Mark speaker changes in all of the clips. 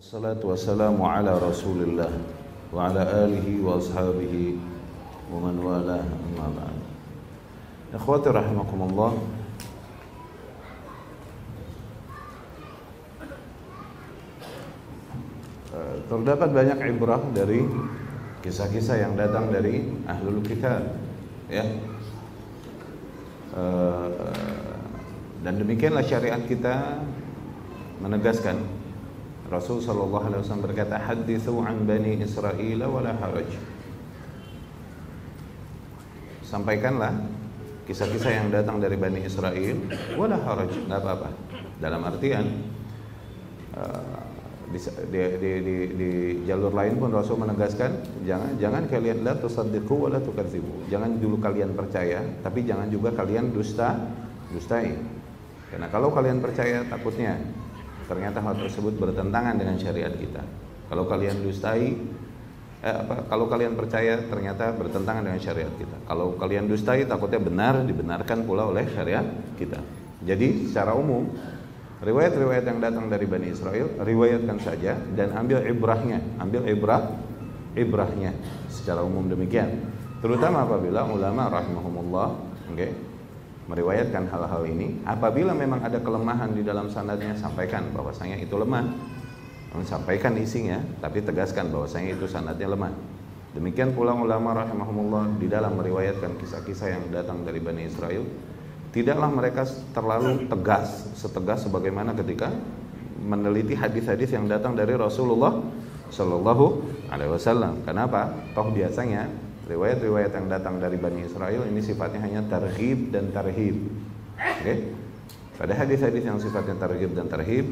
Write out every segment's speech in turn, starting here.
Speaker 1: Wassalatu wassalamu ala rasulillah wa ala alihi wa ashabihi wa man wala amma ba'd. Ikhwati rahimakumullah. Eh, terdapat banyak ibrah dari kisah-kisah yang datang dari ahlul kitab ya. Eh, dan demikianlah syariat kita menegaskan Rasul sallallahu alaihi wasallam berkata hadithu an bani Israel wala haraj sampaikanlah kisah-kisah yang datang dari bani Israel wala haraj enggak apa-apa dalam artian uh, di, di, di, di, di jalur lain pun Rasul menegaskan jangan jangan kalian la tusaddiqu wa la tukadzibu. Jangan dulu kalian percaya, tapi jangan juga kalian dusta dustai. Karena kalau kalian percaya takutnya ternyata hal tersebut bertentangan dengan syariat kita. Kalau kalian dustai eh, apa, kalau kalian percaya ternyata bertentangan dengan syariat kita. Kalau kalian dustai takutnya benar dibenarkan pula oleh syariat kita. Jadi secara umum Riwayat-riwayat yang datang dari Bani Israel riwayatkan saja dan ambil ibrahnya, ambil ibrah ibrahnya secara umum demikian. Terutama apabila ulama rahimahumullah okay, meriwayatkan hal-hal ini, apabila memang ada kelemahan di dalam sanadnya sampaikan bahwasanya itu lemah. Sampaikan isinya tapi tegaskan bahwasanya itu sanadnya lemah. Demikian pula ulama rahimahumullah di dalam meriwayatkan kisah-kisah yang datang dari Bani Israel tidaklah mereka terlalu tegas setegas sebagaimana ketika meneliti hadis-hadis yang datang dari Rasulullah Shallallahu Alaihi Wasallam. Kenapa? Toh biasanya riwayat-riwayat yang datang dari Bani Israel ini sifatnya hanya tarhib dan tarhib. Oke? Okay? Pada hadis-hadis yang sifatnya tarhib dan tarhib,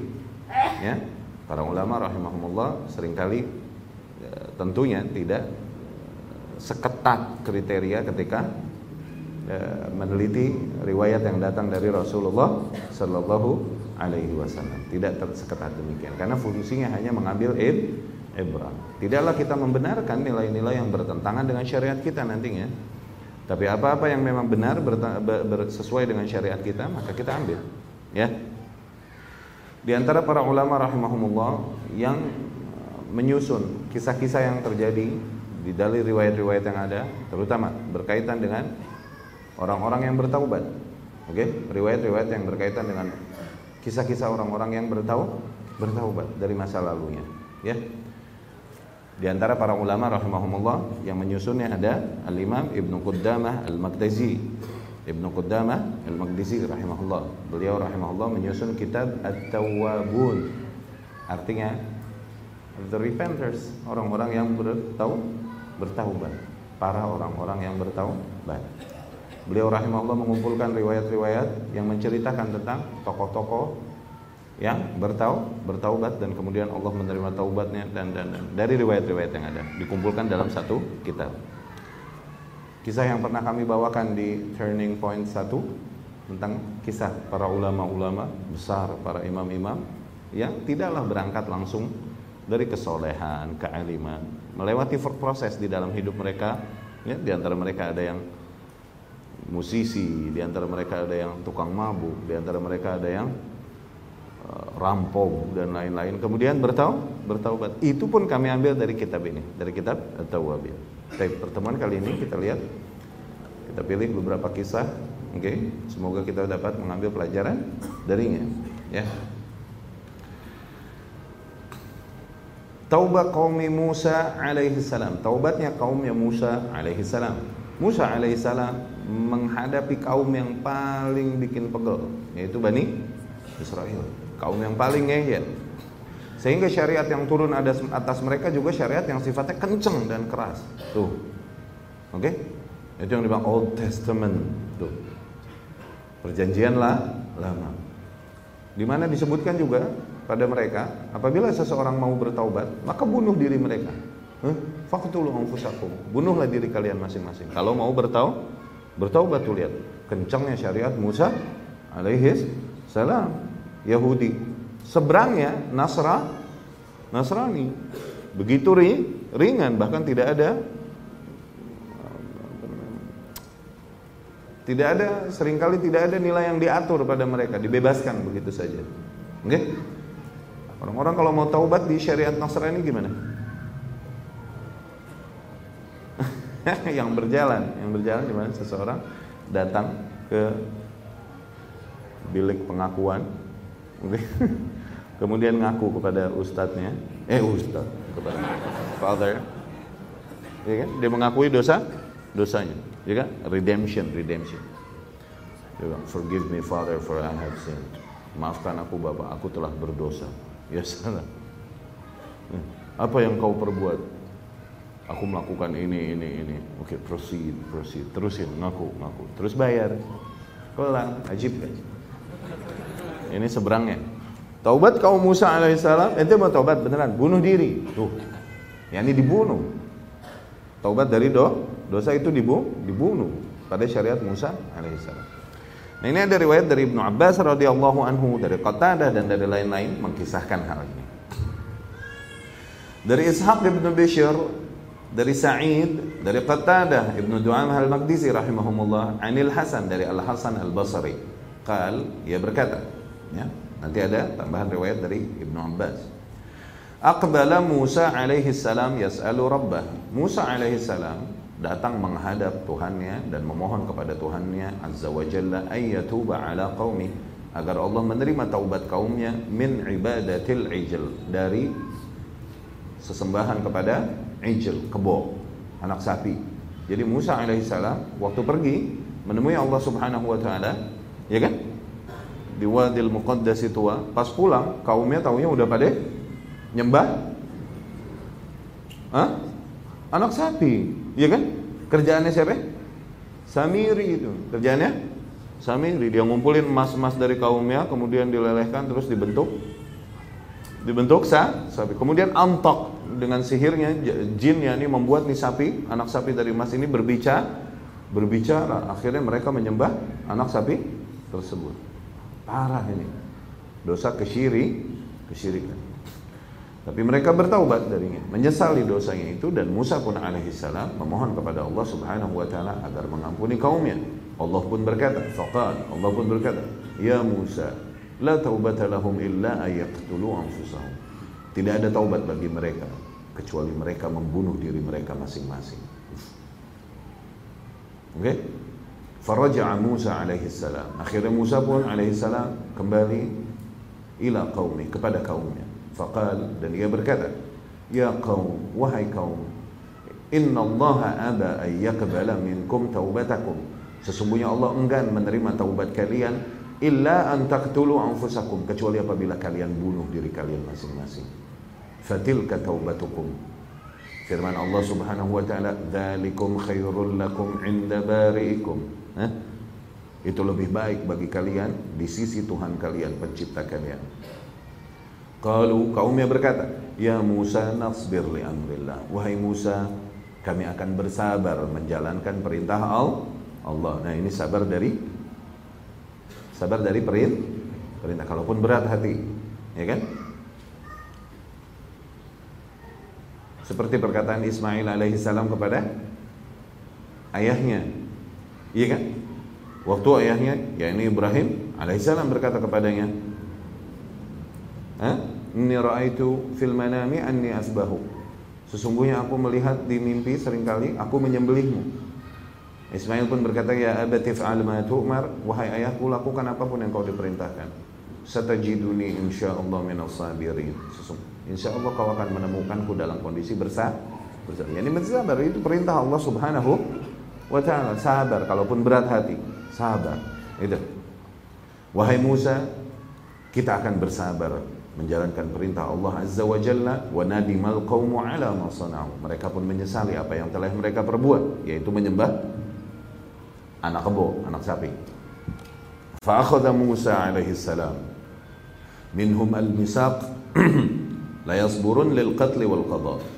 Speaker 1: ya, para ulama rahimahumullah sering kali ya, tentunya tidak seketat kriteria ketika Ya, meneliti riwayat yang datang dari Rasulullah Shallallahu Alaihi Wasallam. Tidak terseketat demikian, karena fungsinya hanya mengambil ib, ibrah. Tidaklah kita membenarkan nilai-nilai yang bertentangan dengan syariat kita nantinya. Tapi apa-apa yang memang benar sesuai dengan syariat kita, maka kita ambil. Ya. Di antara para ulama rahimahumullah yang menyusun kisah-kisah yang terjadi di dalil riwayat-riwayat yang ada, terutama berkaitan dengan orang-orang yang bertaubat. Oke, okay? riwayat-riwayat yang berkaitan dengan kisah-kisah orang-orang yang bertau bertaubat dari masa lalunya, ya. Di antara para ulama rahimahumullah yang menyusunnya ada Al-Imam Ibnu Qudamah Al-Maqdisi. Ibnu Qudamah Al-Maqdisi rahimahullah. Beliau rahimahullah menyusun kitab At-Tawwabun. Artinya the repenters, orang-orang yang bertau bertaubat, para orang-orang yang bertaubat. Beliau rahimahullah mengumpulkan riwayat-riwayat yang menceritakan tentang tokoh-tokoh yang bertau bertaubat dan kemudian Allah menerima taubatnya dan, dan, dan dari riwayat-riwayat yang ada dikumpulkan dalam satu kitab. Kisah yang pernah kami bawakan di Turning Point 1 tentang kisah para ulama-ulama besar, para imam-imam yang tidaklah berangkat langsung dari kesolehan, kealiman, melewati proses di dalam hidup mereka. Ya, di antara mereka ada yang musisi, di antara mereka ada yang tukang mabuk, di antara mereka ada yang uh, rampok dan lain-lain. Kemudian bertau, bertaubat. Itu pun kami ambil dari kitab ini, dari kitab At-Tawwabin. Baik, pertemuan kali ini kita lihat kita pilih beberapa kisah, oke. Okay? Semoga kita dapat mengambil pelajaran darinya, ya. Taubat kaum Musa alaihi salam. Taubatnya kaumnya Musa alaihi salam. Musa alaihi salam menghadapi kaum yang paling bikin pegel, yaitu Bani Israel. Kaum yang paling ngeyel. Sehingga syariat yang turun ada atas mereka juga syariat yang sifatnya kenceng dan keras. Tuh. Oke? Okay? Itu yang dibilang Old Testament. Tuh. Perjanjian lah lama. Di mana disebutkan juga pada mereka, apabila seseorang mau bertaubat, maka bunuh diri mereka. Faktulu anfusakum. Bunuhlah diri kalian masing-masing. Kalau mau bertau, bertaubat tuh lihat. Kencangnya syariat Musa alaihi salam. Yahudi. Seberangnya Nasra Nasrani. Begitu ringan bahkan tidak ada tidak ada sering kali tidak ada nilai yang diatur pada mereka, dibebaskan begitu saja. Oke? Okay? Orang-orang kalau mau taubat di syariat Nasrani gimana? yang berjalan, yang berjalan gimana? Seseorang datang ke bilik pengakuan, kemudian ngaku kepada ustadznya, eh ustadz kepada father, ya kan? Dia mengakui dosa, dosanya, ya kan? Redemption, redemption. Dia bilang, forgive me father for I have sinned. Maafkan aku bapak, aku telah berdosa. Ya salah. Apa yang kau perbuat? Aku melakukan ini, ini, ini. Oke, okay, proceed, proceed. Terusin, ngaku, ngaku. Terus bayar. Kelang, ajib kan? Ini seberangnya. Taubat kaum Musa alaihissalam, ente mau taubat beneran, bunuh diri. Tuh, ya ini dibunuh. Taubat dari do, dosa itu dibunuh, dibunuh pada syariat Musa alaihissalam. Nah ini ada riwayat dari Ibnu Abbas radhiyallahu anhu, dari Qatadah dan dari lain-lain mengkisahkan hal ini. Dari Ishaq bin Bishr dari Sa'id, dari Qatadah, Ibnu Du'am al-Maqdisi rahimahumullah, Anil Hasan dari Al-Hasan Al-Basri. Qal, ia berkata, ya, nanti ada tambahan riwayat dari Ibnu Abbas. Aqbala Musa alaihi salam yas'alu rabbah. Musa alaihi salam datang menghadap Tuhannya dan memohon kepada Tuhannya azza wa jalla ayyatuba ala qaumi agar Allah menerima taubat kaumnya min ibadatil ijl dari sesembahan kepada ijl, kebo, anak sapi. Jadi Musa alaihissalam waktu pergi menemui Allah Subhanahu wa taala, ya kan? Di Wadil Muqaddas itu, pas pulang kaumnya taunya udah pada nyembah Hah? Anak sapi, ya kan? Kerjaannya siapa? Samiri itu. Kerjaannya Samiri dia ngumpulin emas-emas dari kaumnya kemudian dilelehkan terus dibentuk dibentuk sa sapi. Kemudian antok dengan sihirnya jin ini membuat nih sapi, anak sapi dari emas ini berbicara, berbicara. Akhirnya mereka menyembah anak sapi tersebut. Parah ini. Dosa kesyiri, kesyirikan. Tapi mereka bertaubat darinya, menyesali dosanya itu dan Musa pun alaihissalam memohon kepada Allah Subhanahu wa taala agar mengampuni kaumnya. Allah pun berkata, faqal, Allah pun berkata, "Ya Musa, la taubata lahum illa ayaqtulu anfusahum." Tidak ada taubat bagi mereka kecuali mereka membunuh diri mereka masing-masing. Oke? Okay? Faraja'a Musa alaihi salam. Akhirnya Musa pun alaihi salam kembali ila qaumi kepada kaumnya. Faqal dan dia berkata, "Ya qaum, wahai kaum, inna Allah aba an yaqbala minkum taubatakum." Sesungguhnya Allah enggan menerima taubat kalian illa an taqtulu anfusakum kecuali apabila kalian bunuh diri kalian masing-masing fatilka taubatukum firman Allah Subhanahu wa taala dzalikum khairul lakum inda bari'ikum eh? itu lebih baik bagi kalian di sisi Tuhan kalian pencipta kalian. Qalu kaumnya berkata ya Musa nasbir li amrillah. Wahai Musa kami akan bersabar menjalankan perintah Allah. Nah ini sabar dari sabar dari perintah perintah. Kalaupun berat hati ya kan? Seperti perkataan Ismail alaihissalam kepada ayahnya. Iya kan? Waktu ayahnya, yakni Ibrahim alaihissalam berkata kepadanya, "Ha? Inni ra'aitu fil manami anni asbahu." Sesungguhnya aku melihat di mimpi sering kali aku menyembelihmu. Ismail pun berkata, "Ya abati fa'al ma tu'mar." Wahai ayahku, lakukan apa pun yang kau diperintahkan. Satajiduni insyaallah minas sabirin. Sesungguhnya Insya Allah kau akan menemukanku dalam kondisi bersabar. bersabar. Ini bersabar itu perintah Allah Subhanahu wa taala. Sabar kalaupun berat hati. Sabar. Itu. Wahai Musa, kita akan bersabar menjalankan perintah Allah Azza wa Jalla wa nadimal qaumu ala ma. Mereka pun menyesali apa yang telah mereka perbuat, yaitu menyembah anak kebo, anak sapi. Fa akhadha Musa alaihi salam minhum al-misaq la yasburun lil qatli wal qadha.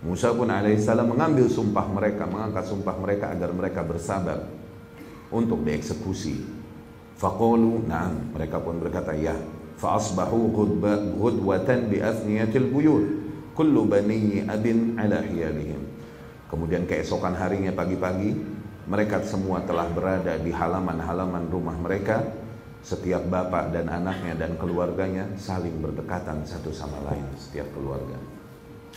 Speaker 1: Musa pun alaihissalam mengambil sumpah mereka, mengangkat sumpah mereka agar mereka bersabar untuk dieksekusi. Faqulu na'am, mereka pun berkata ya. Fa asbahu ghudwatan bi athniyatil buyut. Kullu bani abin ala hiyalihim. Kemudian keesokan harinya pagi-pagi mereka semua telah berada di halaman-halaman rumah mereka setiap bapak dan anaknya dan keluarganya saling berdekatan satu sama lain setiap keluarga.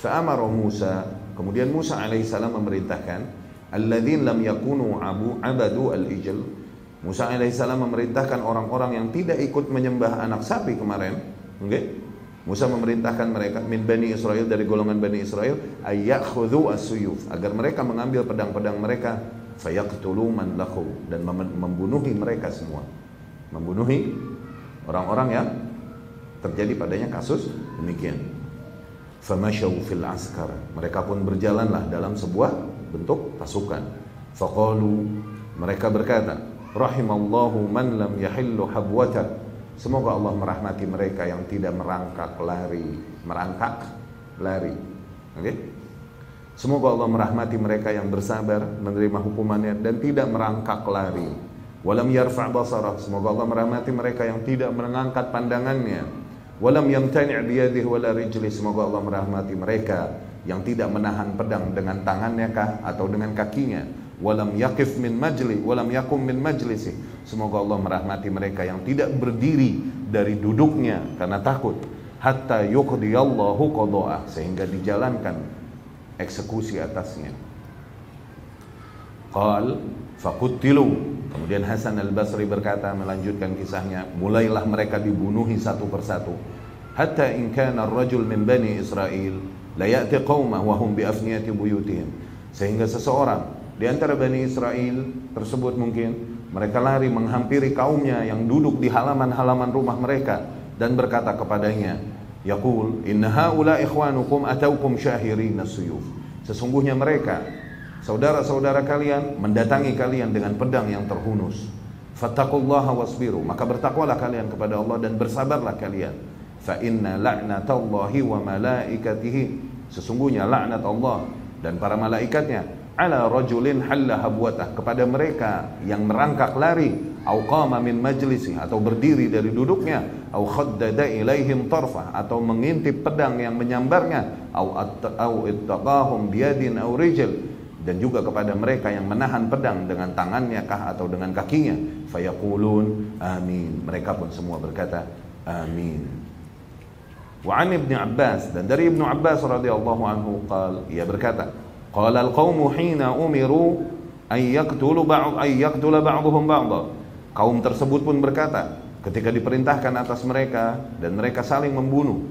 Speaker 1: Fa'amara Musa, kemudian Musa alaihissalam memerintahkan alladzin lam yakunu abu abadu al-ijl. Musa alaihissalam memerintahkan orang-orang yang tidak ikut menyembah anak sapi kemarin? Okay? Musa memerintahkan mereka min bani Israel dari golongan bani Israel ayyakhudhu as-suyuf agar mereka mengambil pedang-pedang mereka fayaqtulu man lahu dan membunuhi mereka semua membunuhi orang-orang yang terjadi padanya kasus demikian. Famasyaw fil askar. Mereka pun berjalanlah dalam sebuah bentuk pasukan. Faqalu mereka berkata, rahimallahu man lam yahillu habwata. Semoga Allah merahmati mereka yang tidak merangkak lari, merangkak lari. Oke? Okay? Semoga Allah merahmati mereka yang bersabar menerima hukumannya dan tidak merangkak lari. Walam yarfa' basarah. Semoga Allah merahmati mereka yang tidak mengangkat pandangannya. Walam yamtani' biyadihi wala rijli. Semoga Allah merahmati mereka yang tidak menahan pedang dengan tangannya kah atau dengan kakinya. Walam yakif min majli, walam yakum min majlisi. Semoga Allah merahmati mereka yang tidak berdiri dari duduknya karena takut. Hatta yuqdiyallahu qada'ah sehingga dijalankan eksekusi atasnya. Qal fakutilu Kemudian Hasan al-Basri berkata melanjutkan kisahnya, mulailah mereka dibunuhi satu persatu. Hatta in kana ar-rajul min bani Israel la ya'ti qaumah wa hum bi afniyati buyutihim. Sehingga seseorang di antara bani Israel tersebut mungkin mereka lari menghampiri kaumnya yang duduk di halaman-halaman rumah mereka dan berkata kepadanya, Yaqul, inna haula ikhwanukum ataukum syahirin suyuf. Sesungguhnya mereka saudara-saudara kalian mendatangi kalian dengan pedang yang terhunus. Fattaqullaha wasbiru, maka bertakwalah kalian kepada Allah dan bersabarlah kalian. Fa inna la'natallahi wa malaikatihi, sesungguhnya laknat Allah dan para malaikatnya ala rajulin halla habwatah kepada mereka yang merangkak lari. Au qama min majlisi atau berdiri dari duduknya. Au khaddada ilaihim tarfah atau mengintip pedang yang menyambarnya. Au au ittaqahum biyadin au rijl dan juga kepada mereka yang menahan pedang dengan tangannya kah atau dengan kakinya. Fayaqulun amin. Mereka pun semua berkata amin. Wa an ibn Abbas dan dari Ibnu Abbas radhiyallahu anhu qal ia berkata qala al-qaum hina umiru ay yaqtulu ba'd ay yaqtula ba'dhum ba'dha kaum tersebut pun berkata ketika diperintahkan atas mereka dan mereka saling membunuh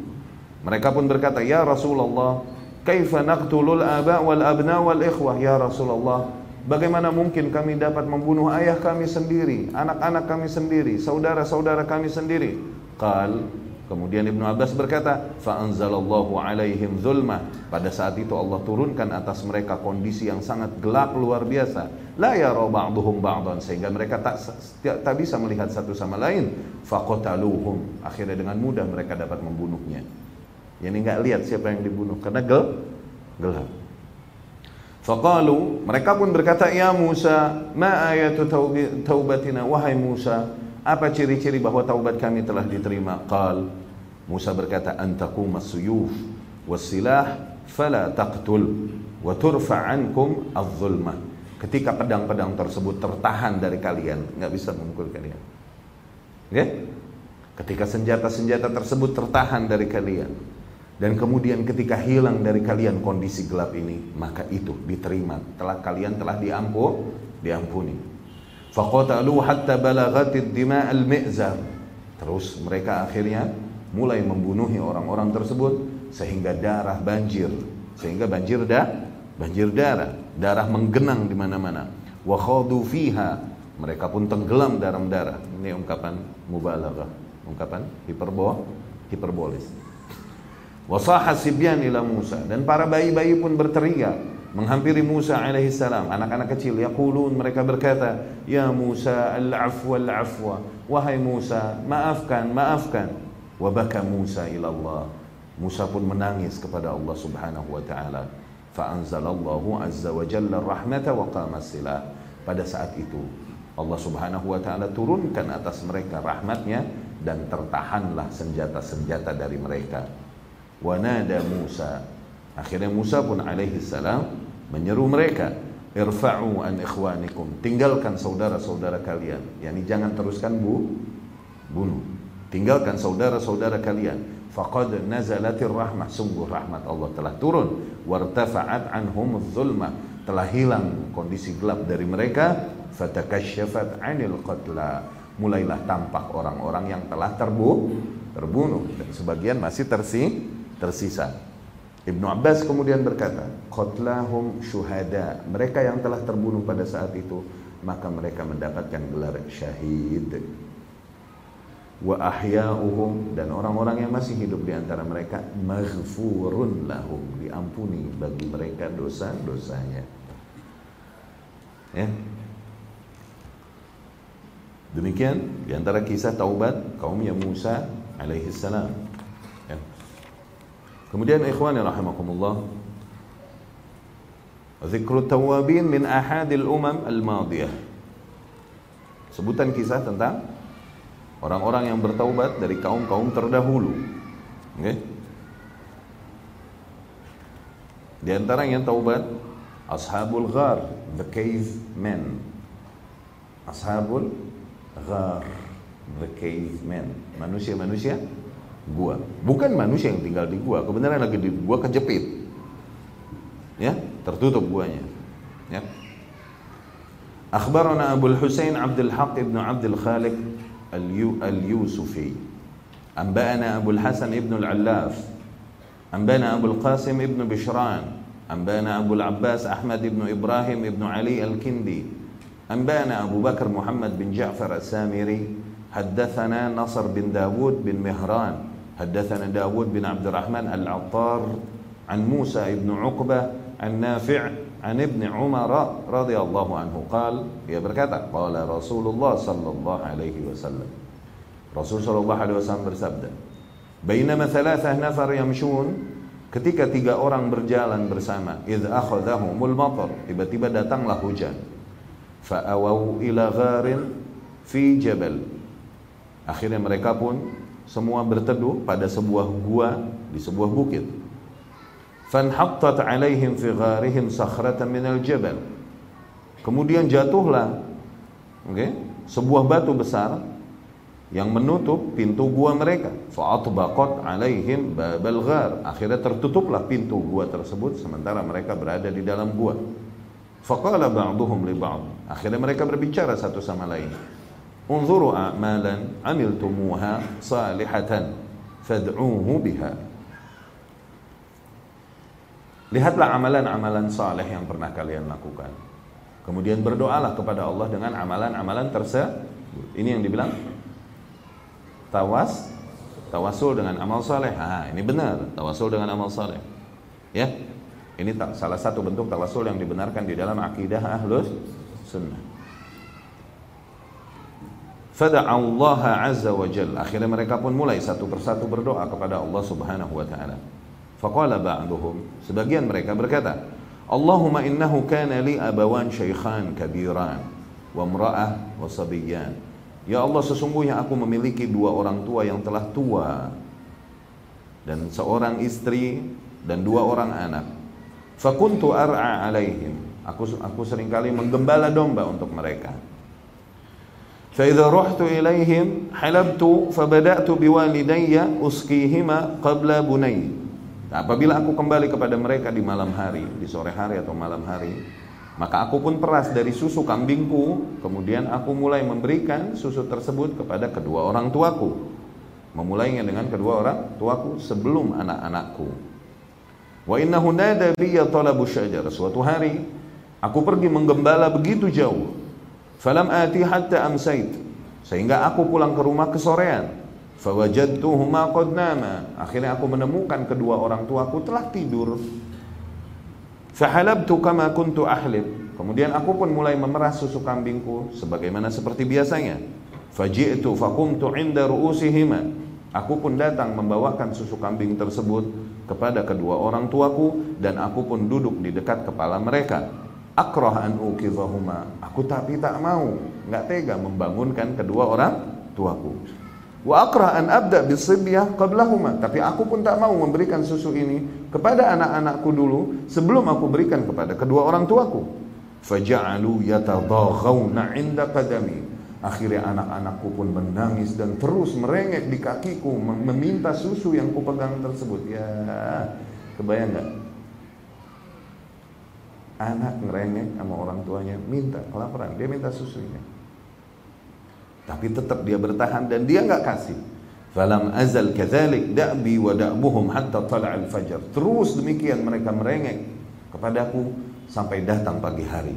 Speaker 1: mereka pun berkata ya Rasulullah Kaifa naqtulul aba wal abna wal ikhwah ya Rasulullah? Bagaimana mungkin kami dapat membunuh ayah kami sendiri, anak-anak kami sendiri, saudara-saudara kami sendiri? Qal Kemudian Ibnu Abbas berkata, "Fa anzalallahu alaihim zulma." Pada saat itu Allah turunkan atas mereka kondisi yang sangat gelap luar biasa. La yara ba'dhum ba'dan sehingga mereka tak, tak bisa melihat satu sama lain. Faqataluhum. Akhirnya dengan mudah mereka dapat membunuhnya. Yani nggak lihat siapa yang dibunuh karena gel gelap. Faqalu mereka pun berkata ya Musa ma ayatu taubatina wahai Musa apa ciri-ciri bahwa taubat kami telah diterima qal Musa berkata antakum as-suyuf was-silah fala taqtul wa turfa ankum ketika pedang-pedang tersebut tertahan dari kalian nggak bisa memukul kalian oke okay? ketika senjata-senjata tersebut tertahan dari kalian dan kemudian ketika hilang dari kalian kondisi gelap ini, maka itu diterima. Telah kalian telah diampu, diampuni. Faqatalu hatta balaghatid dima al-mi'zar. Terus mereka akhirnya mulai membunuhi orang-orang tersebut sehingga darah banjir, sehingga banjir dah banjir darah, darah menggenang di mana-mana. Wa khadu fiha, mereka pun tenggelam dalam darah. Ini ungkapan mubalaghah, ungkapan hiperbo hiperbolis. Wasaha sibyan ila Musa. Dan para bayi-bayi pun berteriak menghampiri Musa alaihissalam anak-anak kecil yaqulun mereka berkata ya Musa al-afwa al-afwa. Wahai Musa maafkan maafkan. Wa baka Musa ila Allah. Musa pun menangis kepada Allah Subhanahu wa taala. Fa anzalallahu azza wa jalla rahmata wa qama silah. Pada saat itu Allah Subhanahu wa taala turunkan atas mereka rahmatnya dan tertahanlah senjata-senjata dari mereka wanada Musa akhirnya Musa pun alaihi salam menyeru mereka irfa'u an ikhwanikum tinggalkan saudara-saudara kalian yakni jangan teruskan bu bunuh. Tinggalkan saudara-saudara kalian. Faqad nazalatir rahmah, sungguh rahmat Allah telah turun. Wartafa'at anhum zulma, telah hilang kondisi gelap dari mereka. Fatakashafat anil qatla. Mulailah tampak orang-orang yang telah terbunuh, terbunuh dan sebagian masih tersi, tersisa. Ibnu Abbas kemudian berkata, "Qatlahum syuhada." Mereka yang telah terbunuh pada saat itu, maka mereka mendapatkan gelar syahid wa ahya'uhum dan orang-orang yang masih hidup di antara mereka maghfurun lahum diampuni bagi mereka dosa-dosanya ya demikian di antara kisah taubat kaumnya Musa alaihi salam. Kemudian ikhwani rahimakumullah Zikru tawabin min ahadil umam al-madiyah Sebutan kisah tentang orang-orang yang bertaubat dari kaum-kaum terdahulu. Okay? Di antara yang taubat Ashabul Ghar, the cave men. Ashabul Ghar, the cave men. Manusia-manusia gua. Bukan manusia yang tinggal di gua, kebenaran lagi di gua kejepit. Ya, tertutup guanya. Ya. Akhbarana Abu Husain Abdul Haq ibn Abdul Khaliq اليوسفي أنبأنا أبو الحسن ابن العلاف أنبأنا أبو القاسم ابن بشران أنبأنا أبو العباس أحمد بن إبراهيم ابن علي الكندي أنبأنا أبو بكر محمد بن جعفر السامري حدثنا نصر بن داود بن مهران حدثنا داود بن عبد الرحمن العطار عن موسى بن عقبة عن نافع عن ابن عمر رضي الله عنه قال ia berkata qala Rasulullah sallallahu alaihi wasallam Rasul sallallahu alaihi wasallam bersabda bainama thalathah nafar yamshun ketika tiga orang berjalan bersama idz akhadhahumul matar tiba-tiba datanglah hujan fa'awau ila gharin fi jabal akhirnya mereka pun semua berteduh pada sebuah gua di sebuah bukit. Fanhattat alaihim fi gharihim sakhratan minal jabal. Kemudian jatuhlah okay, sebuah batu besar yang menutup pintu gua mereka. Fa'atbaqat alaihim babal ghar. Akhirnya tertutuplah pintu gua tersebut sementara mereka berada di dalam gua. Faqala ba'duhum li akhirnya mereka berbicara satu sama lain unzuru a'malan amiltumuha salihatan fad'uhu biha Lihatlah amalan-amalan saleh yang pernah kalian lakukan. Kemudian berdoalah kepada Allah dengan amalan-amalan tersebut. Ini yang dibilang tawas tawasul dengan amal saleh. Ah, ini benar, tawasul dengan amal saleh. Ya. Ini salah satu bentuk tawasul yang dibenarkan di dalam akidah Ahlus Sunnah. Fada'allaha azza wa. Akhirnya mereka pun mulai satu persatu berdoa kepada Allah Subhanahu wa taala. Faqala ba'duhum, sebagian mereka berkata, Allahumma innahu kana li abawan syaikhan kabiran wa mra'ah wa sabiyyan. Ya Allah sesungguhnya aku memiliki dua orang tua yang telah tua dan seorang istri dan dua orang anak. Fakuntu ar'a alaihim. Aku aku sering kali menggembala domba untuk mereka. فإذا رحت إليهم حلبت فبدأت بوالدي أسقيهما قبل بني Nah, apabila aku kembali kepada mereka di malam hari, di sore hari atau malam hari, maka aku pun peras dari susu kambingku, kemudian aku mulai memberikan susu tersebut kepada kedua orang tuaku. Memulainya dengan kedua orang tuaku sebelum anak-anakku. Wa innahu nada biya talabu syajar. Suatu hari aku pergi menggembala begitu jauh. Falam ati hatta amsait. Sehingga aku pulang ke rumah kesorean. Fawajadtuhuma qad nama. Akhirnya aku menemukan kedua orang tuaku telah tidur. Fahalabtu kama kuntu ahlib. Kemudian aku pun mulai memeras susu kambingku sebagaimana seperti biasanya. Faji'tu fakumtu inda ru'usihima. Aku pun datang membawakan susu kambing tersebut kepada kedua orang tuaku dan aku pun duduk di dekat kepala mereka. Akrah an uqidhahuma. Aku tapi tak mau, nggak tega membangunkan kedua orang tuaku. Wa akrah an abda bisibyah qablahuma. Tapi aku pun tak mau memberikan susu ini kepada anak-anakku dulu sebelum aku berikan kepada kedua orang tuaku. Faja'alu yatadaghawna 'inda qadami. Akhirnya anak-anakku pun menangis dan terus merengek di kakiku meminta susu yang kupegang tersebut. Ya, kebayang nggak? Anak ngerengek sama orang tuanya minta kelaparan, dia minta susunya. Tapi tetap dia bertahan dan dia nggak kasih. Falam azal kadzalik da'bi wa da'buhum hatta tala'al fajar. Terus demikian mereka merengek kepadaku sampai datang pagi hari.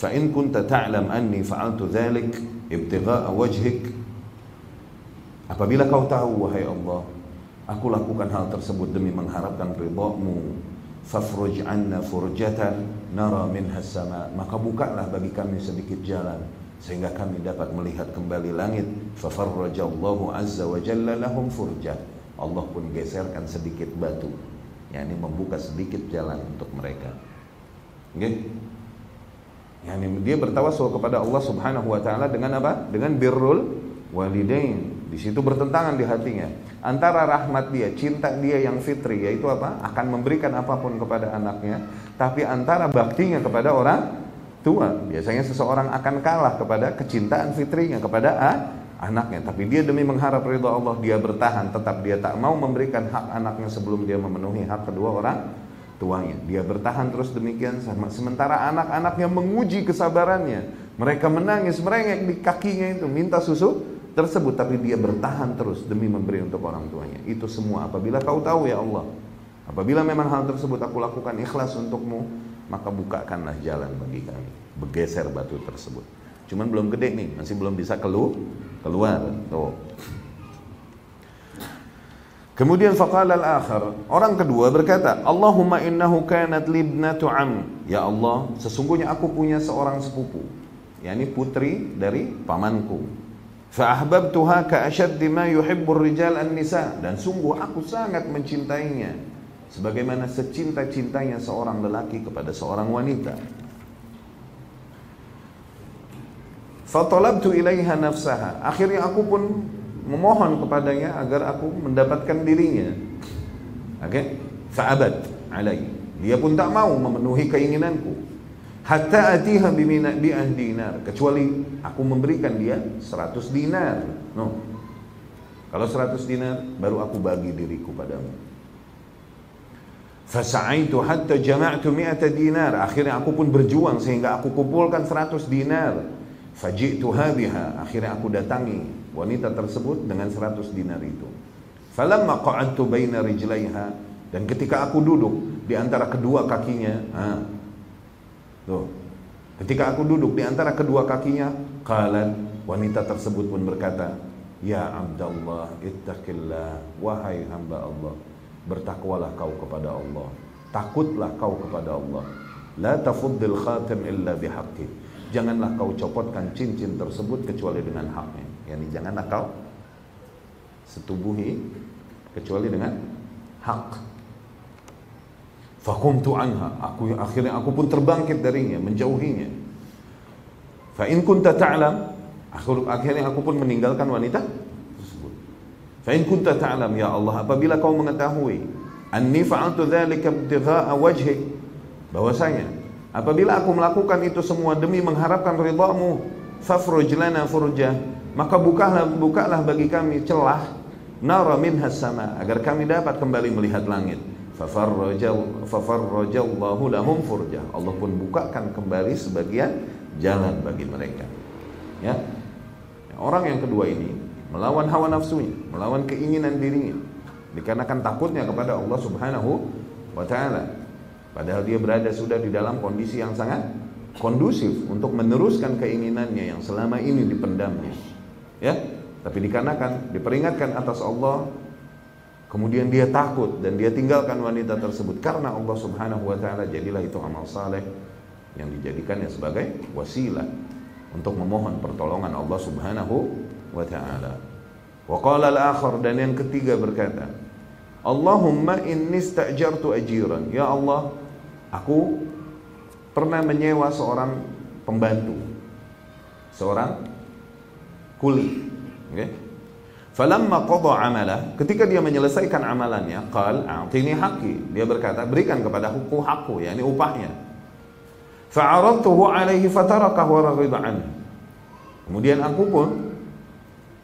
Speaker 1: Fa in kunta ta'lam anni fa'altu dzalik ibtigha'a wajhik apabila kau tahu wahai Allah aku lakukan hal tersebut demi mengharapkan ridhamu fafruj anna furjatan nara minha sama maka bukalah bagi kami sedikit jalan sehingga kami dapat melihat kembali langit fafarrajallahu azza wa jalla lahum furjah Allah pun geserkan sedikit batu yakni membuka sedikit jalan untuk mereka okay? Yani dia bertawasul kepada Allah Subhanahu wa taala dengan apa? Dengan birrul walidain. Di situ bertentangan di hatinya antara rahmat dia, cinta dia yang fitri yaitu apa? akan memberikan apa pun kepada anaknya, tapi antara baktinya kepada orang tua. Biasanya seseorang akan kalah kepada kecintaan fitrinya kepada ah, anaknya, tapi dia demi mengharap ridha Allah dia bertahan, tetap dia tak mau memberikan hak anaknya sebelum dia memenuhi hak kedua orang tuanya. Dia bertahan terus demikian sama sementara anak-anaknya menguji kesabarannya. Mereka menangis, merengek di kakinya itu minta susu tersebut tapi dia bertahan terus demi memberi untuk orang tuanya. Itu semua apabila kau tahu ya Allah. Apabila memang hal tersebut aku lakukan ikhlas untukmu, maka bukakanlah jalan bagi kami. Bergeser batu tersebut. Cuman belum gede nih, masih belum bisa kelu keluar. Tuh. Kemudian faqala al-akhar, orang kedua berkata, "Allahumma innahu kanat libnatu am." Ya Allah, sesungguhnya aku punya seorang sepupu, yakni putri dari pamanku. Fa ahbabtuha ka ashaddi ma yuhibbu rijal an-nisa dan sungguh aku sangat mencintainya sebagaimana secinta-cintanya seorang lelaki kepada seorang wanita. Fatalabtu ilaiha nafsaha. Akhirnya aku pun memohon kepadanya agar aku mendapatkan dirinya. Oke? Okay? Fa'abad alai. Dia pun tak mau memenuhi keinginanku. Hatta atiha bi'ah dinar. Kecuali aku memberikan dia 100 dinar. No. Kalau 100 dinar, baru aku bagi diriku padamu. Fasa'aitu hatta jama'tu mi'ata dinar. Akhirnya aku pun berjuang sehingga aku kumpulkan 100 dinar. Faji'tuha biha. Akhirnya aku datangi wanita tersebut dengan 100 dinar itu. Falamma qa'adtu baina rijlaiha dan ketika aku duduk di antara kedua kakinya, ha, tuh, ketika aku duduk di antara kedua kakinya, qalat wanita tersebut pun berkata, Ya Abdullah, ittaqillah, wahai hamba Allah, bertakwalah kau kepada Allah, takutlah kau kepada Allah. La tafuddil khatim illa bihaqqi. Janganlah kau copotkan cincin tersebut kecuali dengan haknya yakni janganlah kau setubuhi kecuali dengan hak fakumtu anha. Aku akhirnya aku pun terbangkit darinya menjauhinya. Fa in kunta ta'lam akhirnya aku pun meninggalkan wanita tersebut. Fa in kunta ta'lam ya Allah apabila kau mengetahui anni fa'altu dzalika ibtigha'a wajhi bahwasanya apabila aku melakukan itu semua demi mengharapkan ridhamu fafruj lana furjah maka bukalah bukalah bagi kami celah nara minhas sama agar kami dapat kembali melihat langit fafarrajallahu lahum furjah. Allah pun bukakan kembali sebagian jalan bagi mereka. Ya. Orang yang kedua ini melawan hawa nafsunya melawan keinginan dirinya. Dikarenakan takutnya kepada Allah Subhanahu wa taala. Padahal dia berada sudah di dalam kondisi yang sangat kondusif untuk meneruskan keinginannya yang selama ini dipendamnya. Ya. Tapi dikarenakan diperingatkan atas Allah kemudian dia takut dan dia tinggalkan wanita tersebut karena Allah Subhanahu wa taala jadilah itu amal saleh yang dijadikannya sebagai wasilah untuk memohon pertolongan Allah Subhanahu wa taala. Wa qala al-akhar dan yang ketiga berkata, Allahumma inni sta'jartu ajiran. Ya Allah, aku pernah menyewa seorang pembantu. Seorang kuli. Okay? Falamma qada amala, ketika dia menyelesaikan amalannya, qal a'tini haqqi. Dia berkata, berikan kepada hukum hakku, yakni upahnya. Fa'aradtuhu alaihi fatarakahu wa raghida anhu. Kemudian aku pun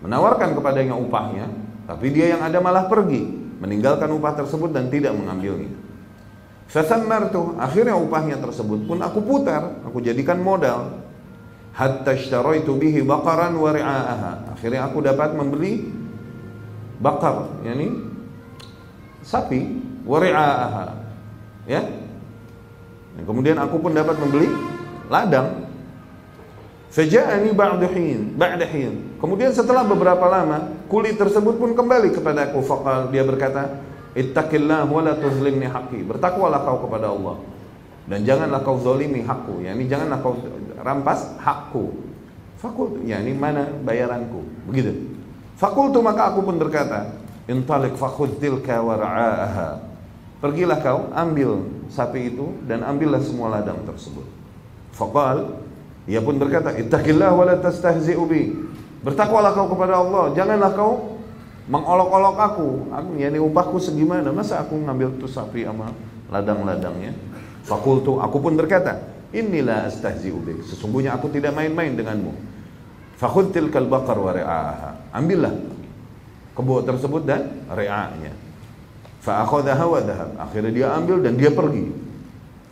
Speaker 1: menawarkan kepadanya upahnya, tapi dia yang ada malah pergi, meninggalkan upah tersebut dan tidak mengambilnya. Fasammartu, akhirnya upahnya tersebut pun aku putar, aku jadikan modal. Hatta ishtaraitu bihi baqaran wa ri'aaha. Akhirnya aku dapat membeli bakar, yakni sapi wa ri'aaha. Ya. Dan kemudian aku pun dapat membeli ladang Faja'ani ba'da hin, ba'da hin. Kemudian setelah beberapa lama, kulit tersebut pun kembali kepada aku. Faqal dia berkata, "Ittaqillah wa la tuzlimni haqqi." Bertakwalah kau kepada Allah dan janganlah kau zalimi hakku. Ya, ini janganlah kau rampas hakku. Fakultu, ya ini mana bayaranku? Begitu. Fakultu maka aku pun berkata, "Intalik fakhudh tilka wa ra'aha." Pergilah kau, ambil sapi itu dan ambillah semua ladang tersebut. Faqal ia pun berkata, "Ittaqillah wa la tastahzi'u bi." Bertakwalah kau kepada Allah, janganlah kau mengolok-olok aku. Aku yakni upahku segimana? Masa aku ngambil tuh sapi sama ladang-ladangnya? Fakultu, aku pun berkata, "Inilah astahzi'u bi." Sesungguhnya aku tidak main-main denganmu. Fakhudh tilkal baqar wa ri'aha. Ambillah kebo tersebut dan ri'anya. Fa akhadhaha wa dhahab. Akhirnya dia ambil dan dia pergi.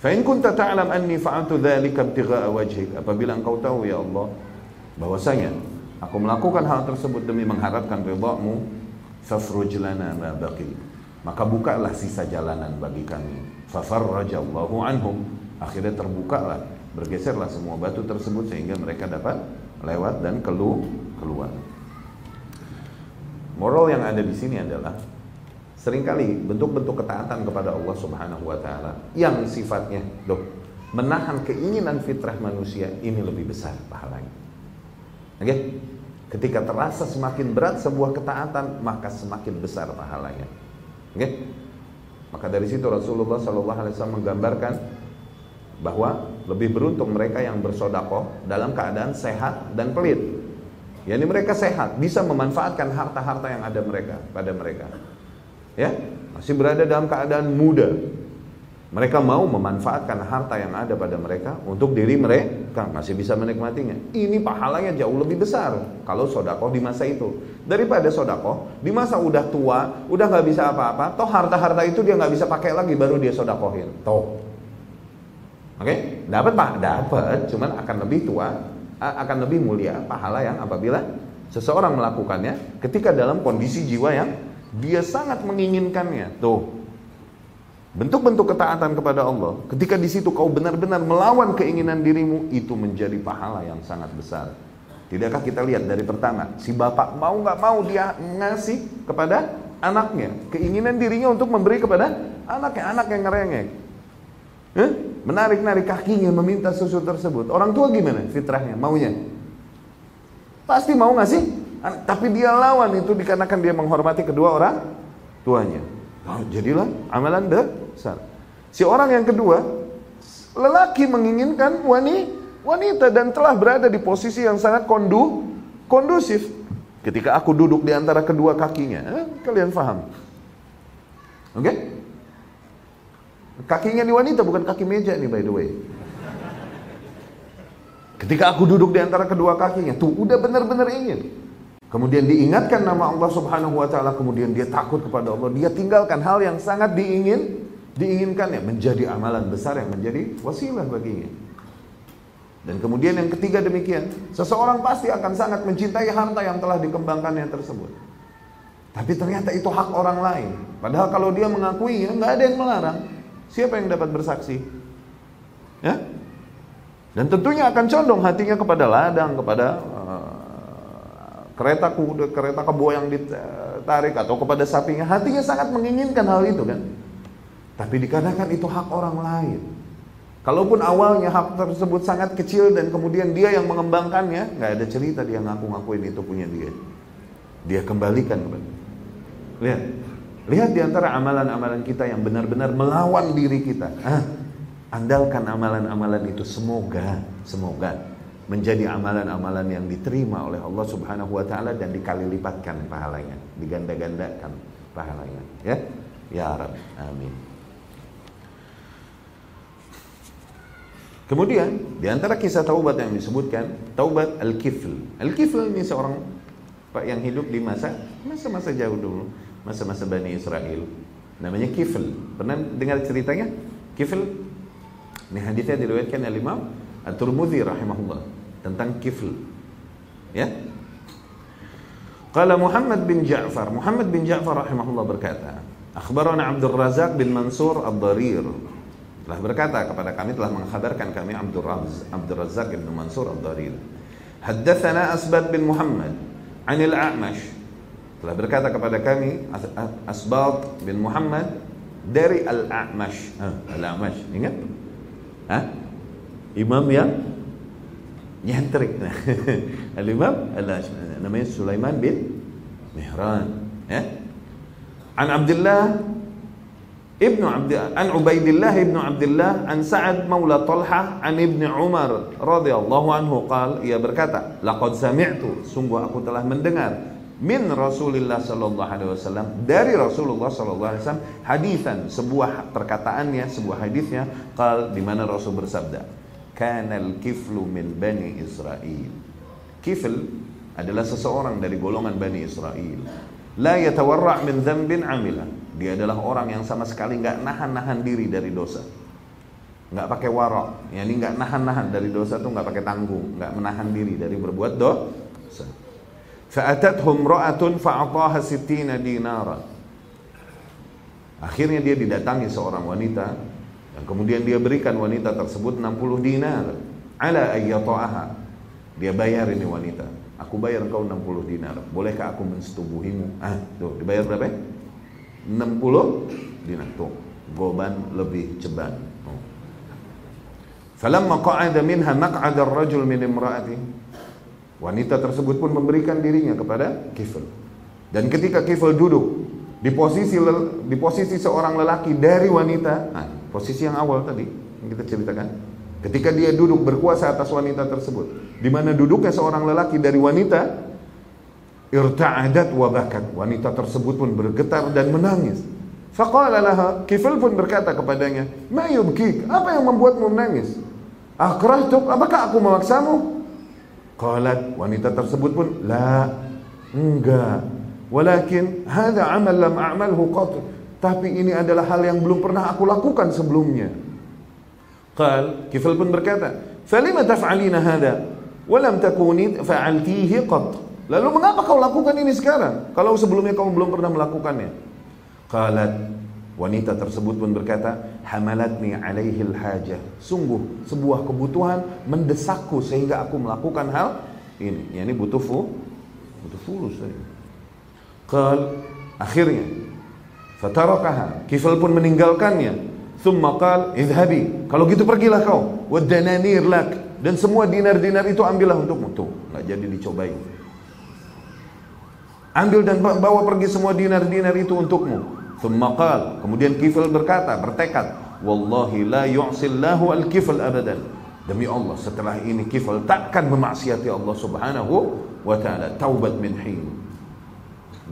Speaker 1: Fa in kunta ta'lam anni fa'altu dzalika ibtigha'a wajhik. Apabila engkau tahu ya Allah bahwasanya aku melakukan hal tersebut demi mengharapkan ridhamu, fafruj lana ma baqi. Maka bukalah sisa jalanan bagi kami. Fafarrajallahu anhum. Akhirnya terbukalah, bergeserlah semua batu tersebut sehingga mereka dapat lewat dan kelu keluar. Moral yang ada di sini adalah Seringkali bentuk-bentuk ketaatan kepada Allah Subhanahu wa taala yang sifatnya loh, menahan keinginan fitrah manusia ini lebih besar pahalanya. Oke? Okay? Ketika terasa semakin berat sebuah ketaatan, maka semakin besar pahalanya. Oke? Okay? Maka dari situ Rasulullah Shallallahu alaihi wasallam menggambarkan bahwa lebih beruntung mereka yang bersodakoh dalam keadaan sehat dan pelit. Yani mereka sehat, bisa memanfaatkan harta-harta yang ada mereka pada mereka. Ya? Masih berada dalam keadaan muda. Mereka mau memanfaatkan harta yang ada pada mereka untuk diri mereka. Masih bisa menikmatinya. Ini pahalanya jauh lebih besar kalau sodakoh di masa itu. Daripada sodakoh di masa udah tua udah nggak bisa apa-apa toh harta-harta itu dia nggak bisa pakai lagi baru dia sodakohin. Toh oke okay? dapat pak dapat cuman akan lebih tua akan lebih mulia pahala yang apabila seseorang melakukannya ketika dalam kondisi jiwa yang dia sangat menginginkannya. Tuh. Bentuk-bentuk ketaatan kepada Allah, ketika di situ kau benar-benar melawan keinginan dirimu, itu menjadi pahala yang sangat besar. Tidakkah kita lihat dari pertama, si bapak mau nggak mau dia ngasih kepada anaknya, keinginan dirinya untuk memberi kepada anaknya, anak yang ngerengek. Eh? Menarik-narik kakinya meminta susu tersebut. Orang tua gimana fitrahnya, maunya? Pasti mau ngasih tapi dia lawan itu dikarenakan dia menghormati kedua orang tuanya. Oh, jadilah amalan besar. Si orang yang kedua, lelaki menginginkan wanita dan telah berada di posisi yang sangat kondu, kondusif. Ketika aku duduk di antara kedua kakinya, eh, kalian paham? Oke? Okay? Kakinya di wanita bukan kaki meja nih by the way. Ketika aku duduk di antara kedua kakinya, tuh udah benar-benar ingin. Kemudian diingatkan nama Allah Subhanahu wa taala, kemudian dia takut kepada Allah. Dia tinggalkan hal yang sangat diingin, diinginkan ya menjadi amalan besar yang menjadi wasilah baginya. Dan kemudian yang ketiga demikian, seseorang pasti akan sangat mencintai harta yang telah dikembangkannya tersebut. Tapi ternyata itu hak orang lain. Padahal kalau dia mengakui, ya, nggak ada yang melarang. Siapa yang dapat bersaksi? Ya? Dan tentunya akan condong hatinya kepada ladang, kepada kereta kuda, kereta kebo yang ditarik atau kepada sapinya, hatinya sangat menginginkan hal itu kan. Tapi dikarenakan itu hak orang lain. Kalaupun awalnya hak tersebut sangat kecil dan kemudian dia yang mengembangkannya, nggak ada cerita dia ngaku-ngakuin itu punya dia. Dia kembalikan. Lihat, lihat di antara amalan-amalan kita yang benar-benar melawan diri kita. Ah, andalkan amalan-amalan itu semoga, semoga menjadi amalan-amalan yang diterima oleh Allah Subhanahu wa taala dan dikali lipatkan pahalanya, diganda-gandakan pahalanya, ya. Ya Rabb, amin. Kemudian di antara kisah taubat yang disebutkan taubat al-kifl. Al-kifl ini seorang pak yang hidup di masa masa-masa jauh dulu, masa-masa Bani Israel. Namanya kifl. Pernah dengar ceritanya? Kifl. Ini hadisnya diriwayatkan oleh Imam At-Tirmidzi rahimahullah tentang kifl. Ya. Qala Muhammad bin Ja'far, Muhammad bin Ja'far rahimahullah berkata, Akhbarana Abdul Razak bin Mansur Ad-Darir telah berkata kepada kami telah mengkhabarkan kami Abdul Raz Abdul Razak bin Mansur Ad-Darir. Haddatsana Asbad bin Muhammad Anil A'mash telah berkata kepada kami Asbad bin Muhammad dari Al-A'mash. Ah, Al-A'mash, ingat? Hah? Imam yang nyentrik. Al-Imam Al-A'mash namanya Sulaiman bin Mihran, ya. عن عبد الله ابن عبد عن عبيد الله ابن عبد الله عن سعد مولى طلحة عن ابن عمر رضي الله عنه قال ia berkata laqad sami'tu sungguh aku telah mendengar min Rasulullah sallallahu alaihi wasallam dari Rasulullah sallallahu alaihi wasallam hadisan sebuah perkataannya sebuah hadisnya qal di mana Rasul bersabda kanal kiflu min bani Israel kifl adalah seseorang dari golongan Bani Israel La yatawarra' min dzambin amila. Dia adalah orang yang sama sekali nggak nahan-nahan diri dari dosa. Nggak pakai warok, yani nggak nahan-nahan dari dosa tuh nggak pakai tanggung, nggak menahan diri dari berbuat dosa. Fa'atathum ra'atun fa'ataha sittina dinara. Akhirnya dia didatangi seorang wanita dan kemudian dia berikan wanita tersebut 60 dinar ala ayyata'aha. Dia bayar ini wanita. Aku bayar engkau 60 dinar. Bolehkah aku mensetubuhimu? Ah, tuh dibayar berapa? 60 dinar. Tuh, goban lebih ceban. Falamma qa'ada minha maq'ada ar-rajul min imra'ati. Wanita tersebut pun memberikan dirinya kepada Kifl. Dan ketika Kifl duduk di posisi di posisi seorang lelaki dari wanita, nah, posisi yang awal tadi yang kita ceritakan, Ketika dia duduk berkuasa atas wanita tersebut, di mana duduknya seorang lelaki dari wanita, irta'adat wa bakat. Wanita tersebut pun bergetar dan menangis. Faqala laha, Kifil pun berkata kepadanya, "Ma yubkik? Apa yang membuatmu menangis?" Akrahtuk, apakah aku memaksamu? Qalat, wanita tersebut pun, "La, enggak. Walakin hadha amal lam a'malhu qat." Tapi ini adalah hal yang belum pernah aku lakukan sebelumnya. Qal, Kifl pun berkata, "Falima taf'alina hadha wa lam takuni fa'altihi qat?" Lalu mengapa kau lakukan ini sekarang kalau sebelumnya kau belum pernah melakukannya? Qalat, wanita tersebut pun berkata, "Hamalatni alaihi hajah." Sungguh sebuah kebutuhan mendesakku sehingga aku melakukan hal ini. Ya, ini butuh fu, butuh fulus tadi. Qal, akhirnya fatarakaha. Kifl pun meninggalkannya Thumma qal idhabi. Kalau gitu pergilah kau. Wadananir lak. Dan semua dinar-dinar itu ambillah untukmu. Tuh, nggak jadi dicobain. Ambil dan bawa pergi semua dinar-dinar itu untukmu. Thumma qal. Kemudian Kifl berkata, bertekad. Wallahi la yu'sillahu al-kifl abadan. Demi Allah, setelah ini Kifl takkan memaksiati Allah subhanahu wa ta'ala. Taubat min hin.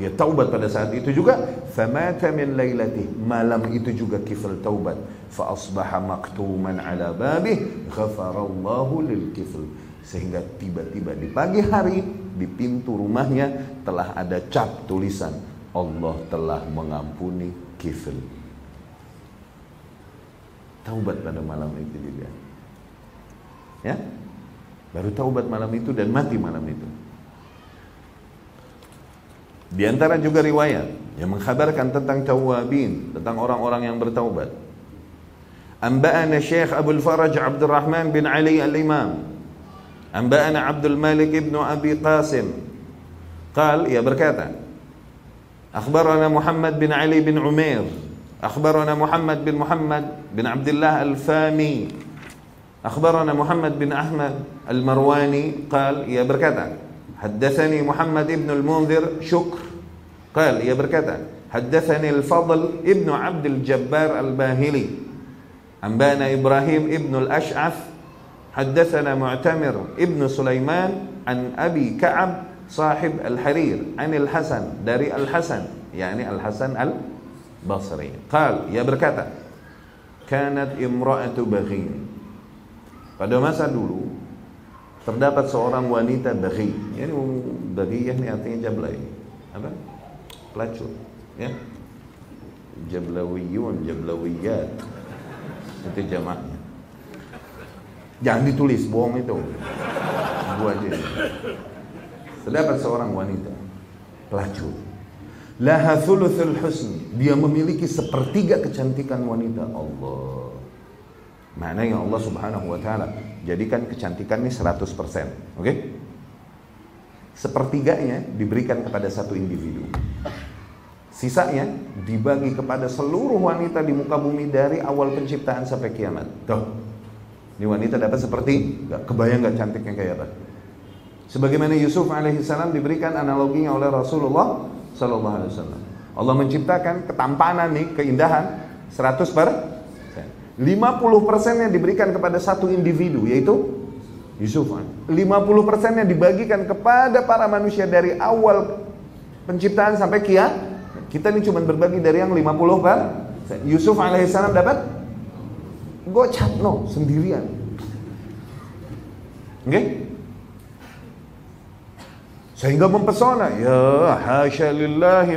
Speaker 1: Dia taubat pada saat itu juga. Famata min laylatih. Malam itu juga kifl taubat. Fa asbaha maktuman ala babih. Ghafarallahu lil kifl. Sehingga tiba-tiba di pagi hari di pintu rumahnya telah ada cap tulisan Allah telah mengampuni kifl. Taubat pada malam itu juga. Ya? Baru taubat malam itu dan mati malam itu. Di antara juga riwayat yang mengkhabarkan tentang tawabin, tentang orang-orang yang bertaubat. Anba'ana Syekh Abu Faraj Abdul Rahman bin Ali al-Imam. Anba'ana Abdul Malik ibn Abi Qasim. Qal, ia berkata, أخبرنا محمد بن علي بن عمير. أخبرنا محمد بن محمد بن عبد الله الفامي. أخبرنا محمد بن أحمد المرواني قال يا بركتا حدثني محمد بن المنذر شكر. قال يا بركتا حدثني الفضل ابن عبد الجبار الباهلي. أنبانا إبراهيم ابن الأشعث حدثنا معتمر ابن سليمان عن أبي كعب sahib Al-Harir Anil Hasan dari Al-Hasan yakni Al-Hasan Al-Basri. Qal ia berkata kanat imra'atu baghin pada masa dulu terdapat seorang wanita baghi. Yakni baghi yakni artinya jablai. Apa? Pelacur ya. Jablawiyun jablawiyat. Itu jamaknya. Jangan ditulis bohong itu. Buat aja. Terdapat seorang wanita pelacur. Laha thuluthul husni. Dia memiliki sepertiga kecantikan wanita. Allah. Maknanya Allah subhanahu wa ta'ala jadikan kecantikan ini 100%. Oke? Okay? Sepertiganya diberikan kepada satu individu. Sisanya dibagi kepada seluruh wanita di muka bumi dari awal penciptaan sampai kiamat. Tuh. Ini wanita dapat seperti, gak kebayang gak cantiknya kayak apa? Sebagaimana Yusuf alaihissalam diberikan analoginya oleh Rasulullah sallallahu alaihi wasallam. Allah menciptakan ketampanan nih, keindahan 100 per 50 persennya diberikan kepada satu individu yaitu Yusuf. 50 persennya dibagikan kepada para manusia dari awal penciptaan sampai kia. Kita ini cuma berbagi dari yang 50 per Yusuf alaihissalam dapat gocap no sendirian. Oke? Okay? Sehingga mempesona. Ya hasya lillahi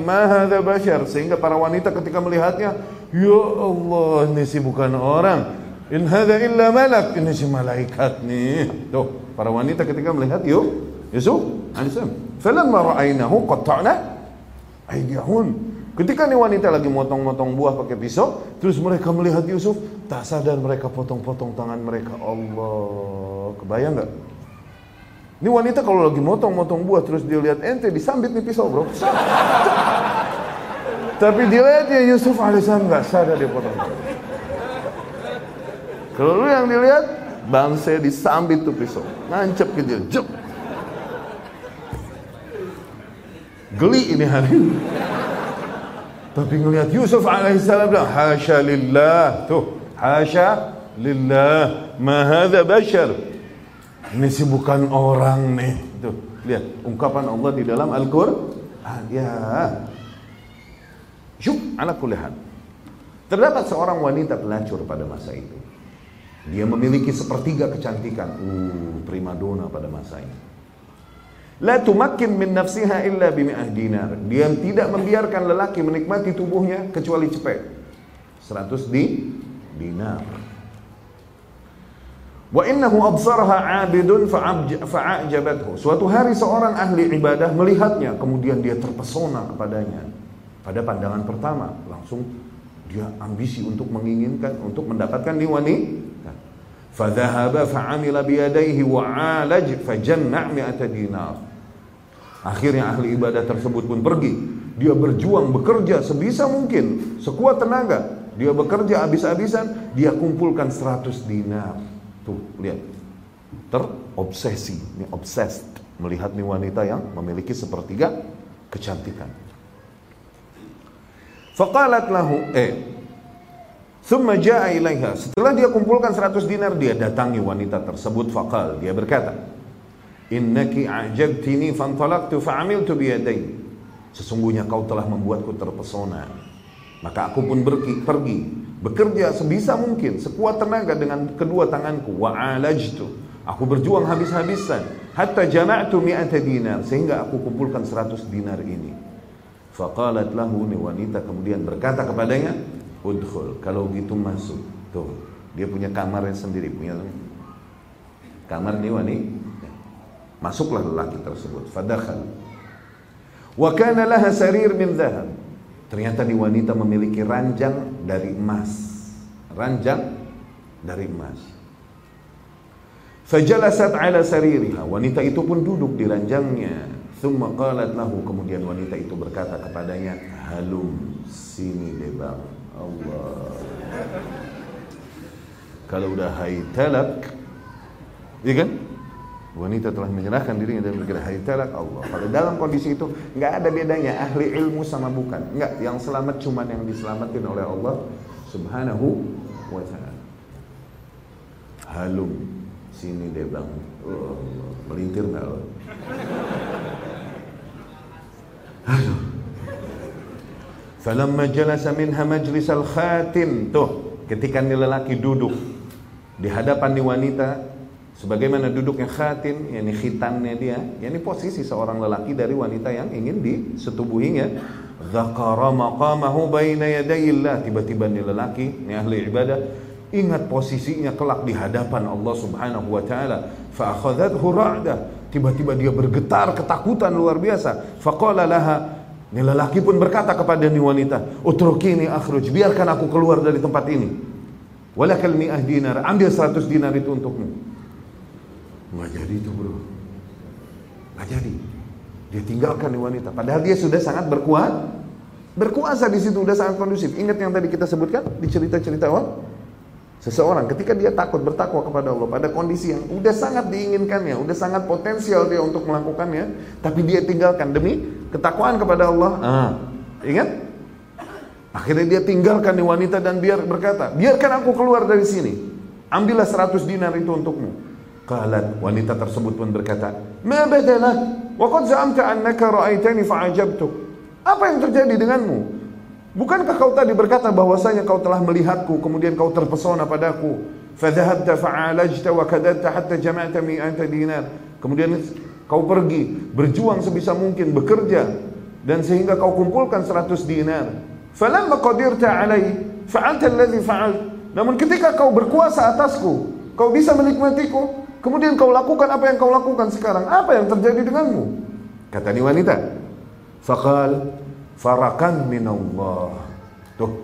Speaker 1: bashar. Sehingga para wanita ketika melihatnya, ya Allah, ini sih bukan orang. In hadha illa malak. Ini si malaikat nih. Tuh, para wanita ketika melihat yuk, Yusuf alaihissalam. Falamma ra'ainahu qatta'na aydiyahun. Ketika nih wanita lagi motong-motong buah pakai pisau, terus mereka melihat Yusuf, tak sadar mereka potong-potong tangan mereka. Allah, kebayang nggak? Ini wanita kalau lagi motong-motong buah terus dia lihat ente disambit nih pisau bro. Tapi dia lihat ya Yusuf alaihissalam nggak sadar dia potong. Kalau lu yang dilihat bangsa disambit tuh pisau, nancep ke dia, jep. Geli ini hari. Tapi ngelihat Yusuf alaihissalam bilang, Hasya lillah. Tuh, Hasya lillah. Ma bashar. Ini sih bukan orang nih. Tuh, lihat ungkapan Allah di dalam Al-Qur'an. Ya. Syuk ala kulihan. Terdapat seorang wanita pelacur pada masa itu. Dia memiliki sepertiga kecantikan. Uh, primadona pada masa ini. La tumakkin min nafsiha illa bimi'ah dinar. Dia tidak membiarkan lelaki menikmati tubuhnya kecuali cepet. 100 di dinar. Wa innahu absaraha abidun fa'ajabathu. Suatu hari seorang ahli ibadah melihatnya, kemudian dia terpesona kepadanya. Pada pandangan pertama, langsung dia ambisi untuk menginginkan, untuk mendapatkan di wanita. Fadhahaba fa'amila biyadaihi wa'alaj fajanna' mi'ata dinar. Akhirnya ahli ibadah tersebut pun pergi. Dia berjuang, bekerja sebisa mungkin, sekuat tenaga. Dia bekerja habis-habisan, dia kumpulkan 100 dinar. Tuh, lihat. Terobsesi, ini obsessed melihat nih wanita yang memiliki sepertiga kecantikan. Faqalat lahu eh Thumma ja'a ilaiha. Setelah dia kumpulkan 100 dinar, dia datangi wanita tersebut faqal. Dia berkata, "Innaki a'jabtini fantalaqtu fa'amiltu biyadai." Sesungguhnya kau telah membuatku terpesona. Maka aku pun pergi bekerja sebisa mungkin sekuat tenaga dengan kedua tanganku. Wa aku berjuang habis-habisan. Hatta jama'tu mi'ata dinar sehingga aku kumpulkan 100 dinar ini. Faqalat lahu ni wanita kemudian berkata kepadanya udkhul. Kalau gitu masuk. Tuh dia punya kamarnya sendiri punya kamar nih wanita masuklah lelaki tersebut. Fadakhal wa kana laha sarir min dhahab Ternyata di wanita memiliki ranjang dari emas. Ranjang dari emas. Fajalasat ala saririha. Wanita itu pun duduk di ranjangnya. Thumma qalat lahu. Kemudian wanita itu berkata kepadanya, Halum sini debang. Allah. Kalau udah hai talak, iya kan? Wanita telah menyerahkan dirinya dan berkata, Hai talak Allah. Pada dalam kondisi itu, nggak ada bedanya ahli ilmu sama bukan. Nggak, yang selamat cuma yang diselamatkan oleh Allah subhanahu wa ta'ala. Halum, sini deh bang. Oh, melintir nggak lo? Aduh. Falamma jalasa minha majlis al-khatim. Tuh, ketika lelaki duduk di hadapan ni wanita sebagaimana duduknya khatin yakni khitannya dia yakni posisi seorang lelaki dari wanita yang ingin disetubuhinya. Dzakara maqamahu baina yadayillah. Tiba-tiba ni lelaki ni ahli ibadah ingat posisinya kelak di hadapan Allah Subhanahu wa taala. Fa akhadhathu tiba-tiba dia bergetar ketakutan luar biasa. Faqala laha. Ni lelaki pun berkata kepada ni wanita utrukini akhruj biarkan aku keluar dari tempat ini. Walakal mi'ah dinar. Ambil 100 dinar itu untukmu nggak jadi itu bro nggak jadi dia tinggalkan ni wanita padahal dia sudah sangat berkuat berkuasa di situ sudah sangat kondusif ingat yang tadi kita sebutkan di cerita-cerita awal Seseorang ketika dia takut bertakwa kepada Allah pada kondisi yang udah sangat diinginkannya, udah sangat potensial dia untuk melakukannya, tapi dia tinggalkan demi ketakwaan kepada Allah. Ah, ingat? Akhirnya dia tinggalkan nih wanita dan biar berkata, biarkan aku keluar dari sini. Ambillah 100 dinar itu untukmu. Qalat wanita tersebut pun berkata, "Ma badalak? Wa qad za'amta annaka ra'aitani fa'ajabtuk." Apa yang terjadi denganmu? Bukankah kau tadi berkata bahwasanya kau telah melihatku kemudian kau terpesona padaku? Fadhahabta fa'alajta wa kadadta hatta jama'ta mi'ata dinar. Kemudian kau pergi berjuang sebisa mungkin bekerja dan sehingga kau kumpulkan 100 dinar. Falamma qadirta alai fa'alta alladhi fa'alt. Namun ketika kau berkuasa atasku, kau bisa menikmatiku, kemudian kau lakukan apa yang kau lakukan sekarang. Apa yang terjadi denganmu? Kata ni wanita. Faqal farakan minallah. Tuh,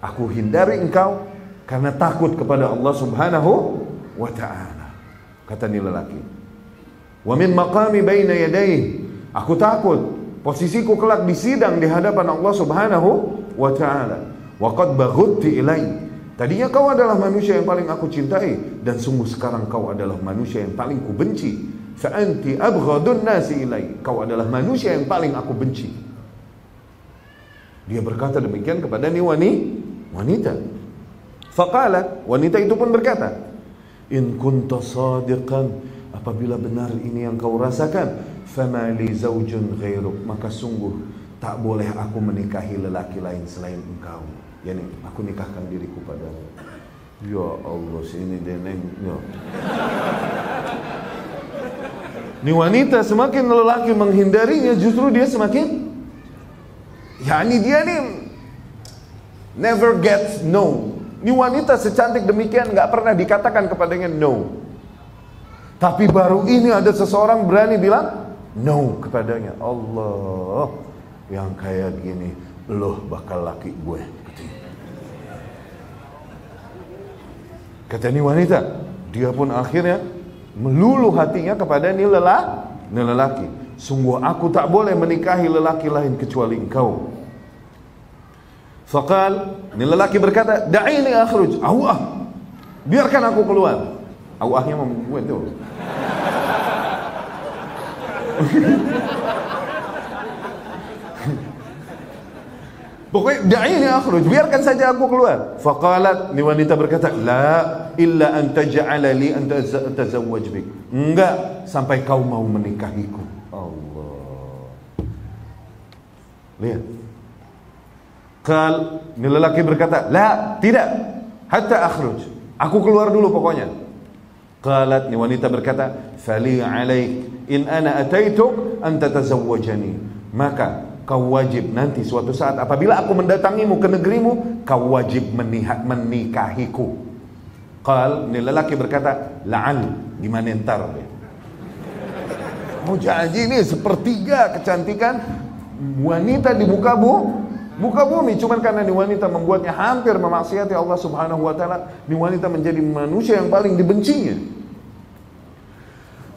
Speaker 1: aku hindari engkau karena takut kepada Allah Subhanahu wa taala. Kata ni lelaki. Wa min maqami baina yadayhi. Aku takut posisiku kelak di sidang di hadapan Allah Subhanahu wa taala. Wa qad baghutti ilai. Tadinya kau adalah manusia yang paling aku cintai dan sungguh sekarang kau adalah manusia yang paling ku benci. Fa anti abghadun nasi ilai. Kau adalah manusia yang paling aku benci. Dia berkata demikian kepada ni wanita. Faqalat, wanita itu pun berkata, "In kunta sadiqan, apabila benar ini yang kau rasakan, fama li zaujun ghairuk, maka sungguh tak boleh aku menikahi lelaki lain selain engkau." Yani aku nikahkan diriku padamu. Ya Allah, sini deneng. Ya. Ni wanita semakin lelaki menghindarinya, justru dia semakin Yani dia ni never gets no. Ini wanita secantik demikian nggak pernah dikatakan kepadanya no. Tapi baru ini ada seseorang berani bilang no kepadanya. Allah yang kayak gini, loh bakal laki gue. Kata ini wanita, dia pun akhirnya melulu hatinya kepada ini lelaki. Sungguh aku tak boleh menikahi lelaki lain kecuali engkau. Fakal, ini lelaki berkata, Da'ini akhruj, awah. Biarkan aku keluar. Awahnya membuat itu. Pokoknya da'ini akhruj, biarkan saja aku keluar. Faqalat, ni wanita berkata, La illa an taj'ala li an tazawwaj bik. Enggak sampai kau mau menikahiku. Allah. Lihat. Kal, ini lelaki berkata, La, tidak. Hatta akhruj. Aku keluar dulu pokoknya. Qalat, ni wanita berkata, Fali alaik, in ana ataituk, anta tazawwajani. Maka kau wajib nanti suatu saat apabila aku mendatangimu ke negerimu, kau wajib menihat menikahiku. Ini lelaki berkata, La'al, gimana ntar? Mau janji ini sepertiga kecantikan wanita di muka bu Muka bumi cuman karena ni wanita membuatnya hampir memaksiati Allah Subhanahu wa taala, ni wanita menjadi manusia yang paling dibencinya.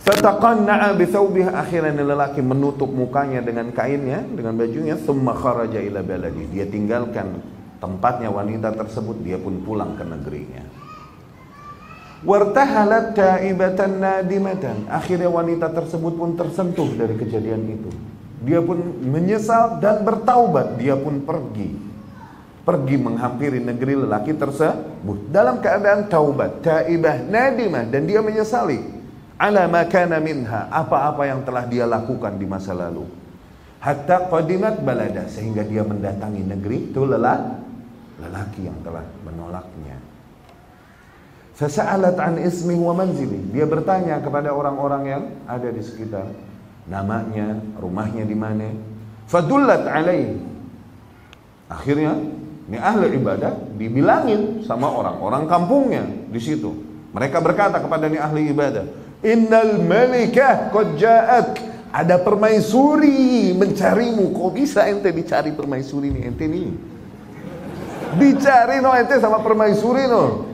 Speaker 1: Fataqanna'a bi thawbihi akhiran lelaki menutup mukanya dengan kainnya, dengan bajunya, thumma kharaja ila baladi. Dia tinggalkan tempatnya wanita tersebut, dia pun pulang ke negerinya. Wartahalat taibatan nadimatan. Akhirnya wanita tersebut pun tersentuh dari kejadian itu. Dia pun menyesal dan bertaubat. Dia pun pergi. Pergi menghampiri negeri lelaki tersebut. Dalam keadaan taubat. Taibah, nadimah. Dan dia menyesali. Ala makana minha. Apa-apa yang telah dia lakukan di masa lalu. Hatta qadimat balada. Sehingga dia mendatangi negeri itu lelah, lelaki yang telah menolaknya. Fasa'alat an ismi wa manzili. Dia bertanya kepada orang-orang yang ada di sekitar. Namanya, rumahnya di mana. Fadullat alaih. Akhirnya, ini ahli ibadah dibilangin sama orang-orang kampungnya di situ. Mereka berkata kepada ini ahli ibadah, Innal malikah qad ja'ak. Ada permaisuri mencarimu. Kok bisa ente dicari permaisuri nih ente nih? Dicari no ente sama permaisuri no.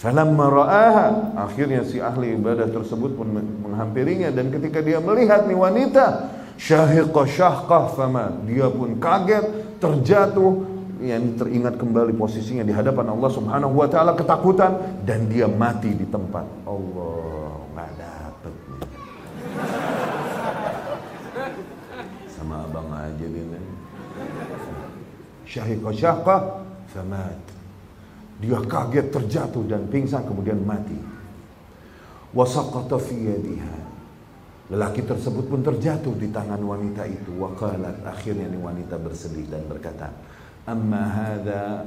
Speaker 1: Falamma ra'aha akhirnya si ahli ibadah tersebut pun menghampirinya dan ketika dia melihat nih wanita syahiqa syahqah fama dia pun kaget terjatuh yang teringat kembali posisinya di hadapan Allah Subhanahu wa taala ketakutan dan dia mati di tempat Allah nggak dapet nih sama abang aja dia syahiqa syahqah famat dia kaget terjatuh dan pingsan kemudian mati. Wasaqata fi yadiha. Lelaki tersebut pun terjatuh di tangan wanita itu. Waqalat akhirnya ni wanita bersedih dan berkata, "Amma hadza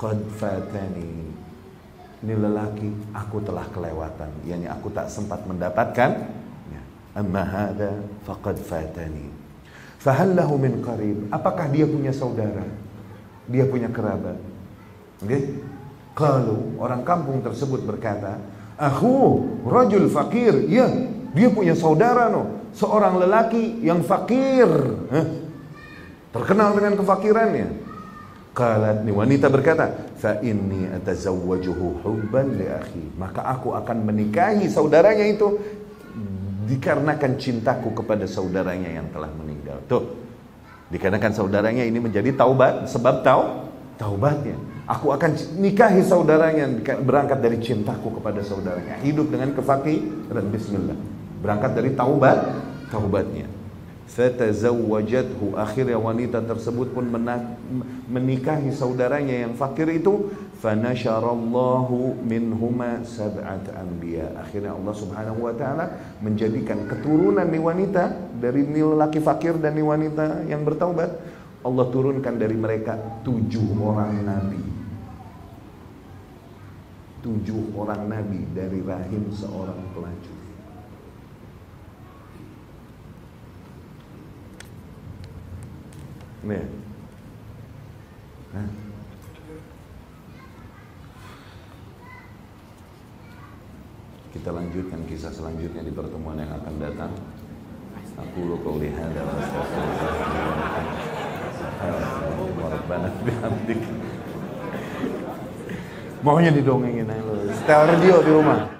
Speaker 1: qad fatani." Ini lelaki aku telah kelewatan, yakni aku tak sempat mendapatkan. Ya. Amma hadza faqad fatani. Fahal lahu min qarib? Apakah dia punya saudara? Dia punya kerabat? Okay? Kalau orang kampung tersebut berkata, Aku rajul fakir. Ya, dia punya saudara no. Seorang lelaki yang fakir. Hah? Terkenal dengan kefakirannya. Kalat ni wanita berkata, fa inni atazawwajuhu hubban li akhi. Maka aku akan menikahi saudaranya itu dikarenakan cintaku kepada saudaranya yang telah meninggal. Tuh. Dikarenakan saudaranya ini menjadi taubat sebab tau taubatnya. Aku akan nikahi saudaranya berangkat dari cintaku kepada saudaranya. Hidup dengan dan bismillah. Berangkat dari taubat, taubatnya. Fatazawwajathu. Akhirnya wanita tersebut pun menikahi saudaranya yang fakir itu. Fanasharallahu minhuma sab'at anbiya. Akhirnya Allah Subhanahu wa taala menjadikan keturunan nih wanita dari nih lelaki fakir dan nih wanita yang bertaubat. Allah turunkan dari mereka tujuh orang nabi. Tujuh orang nabi dari rahim seorang pelacur. Nih. Hah? Kita lanjutkan kisah selanjutnya di pertemuan yang akan datang. Aku lu kau lihat dalam Maunya didongengin aja lu. Setel radio di rumah.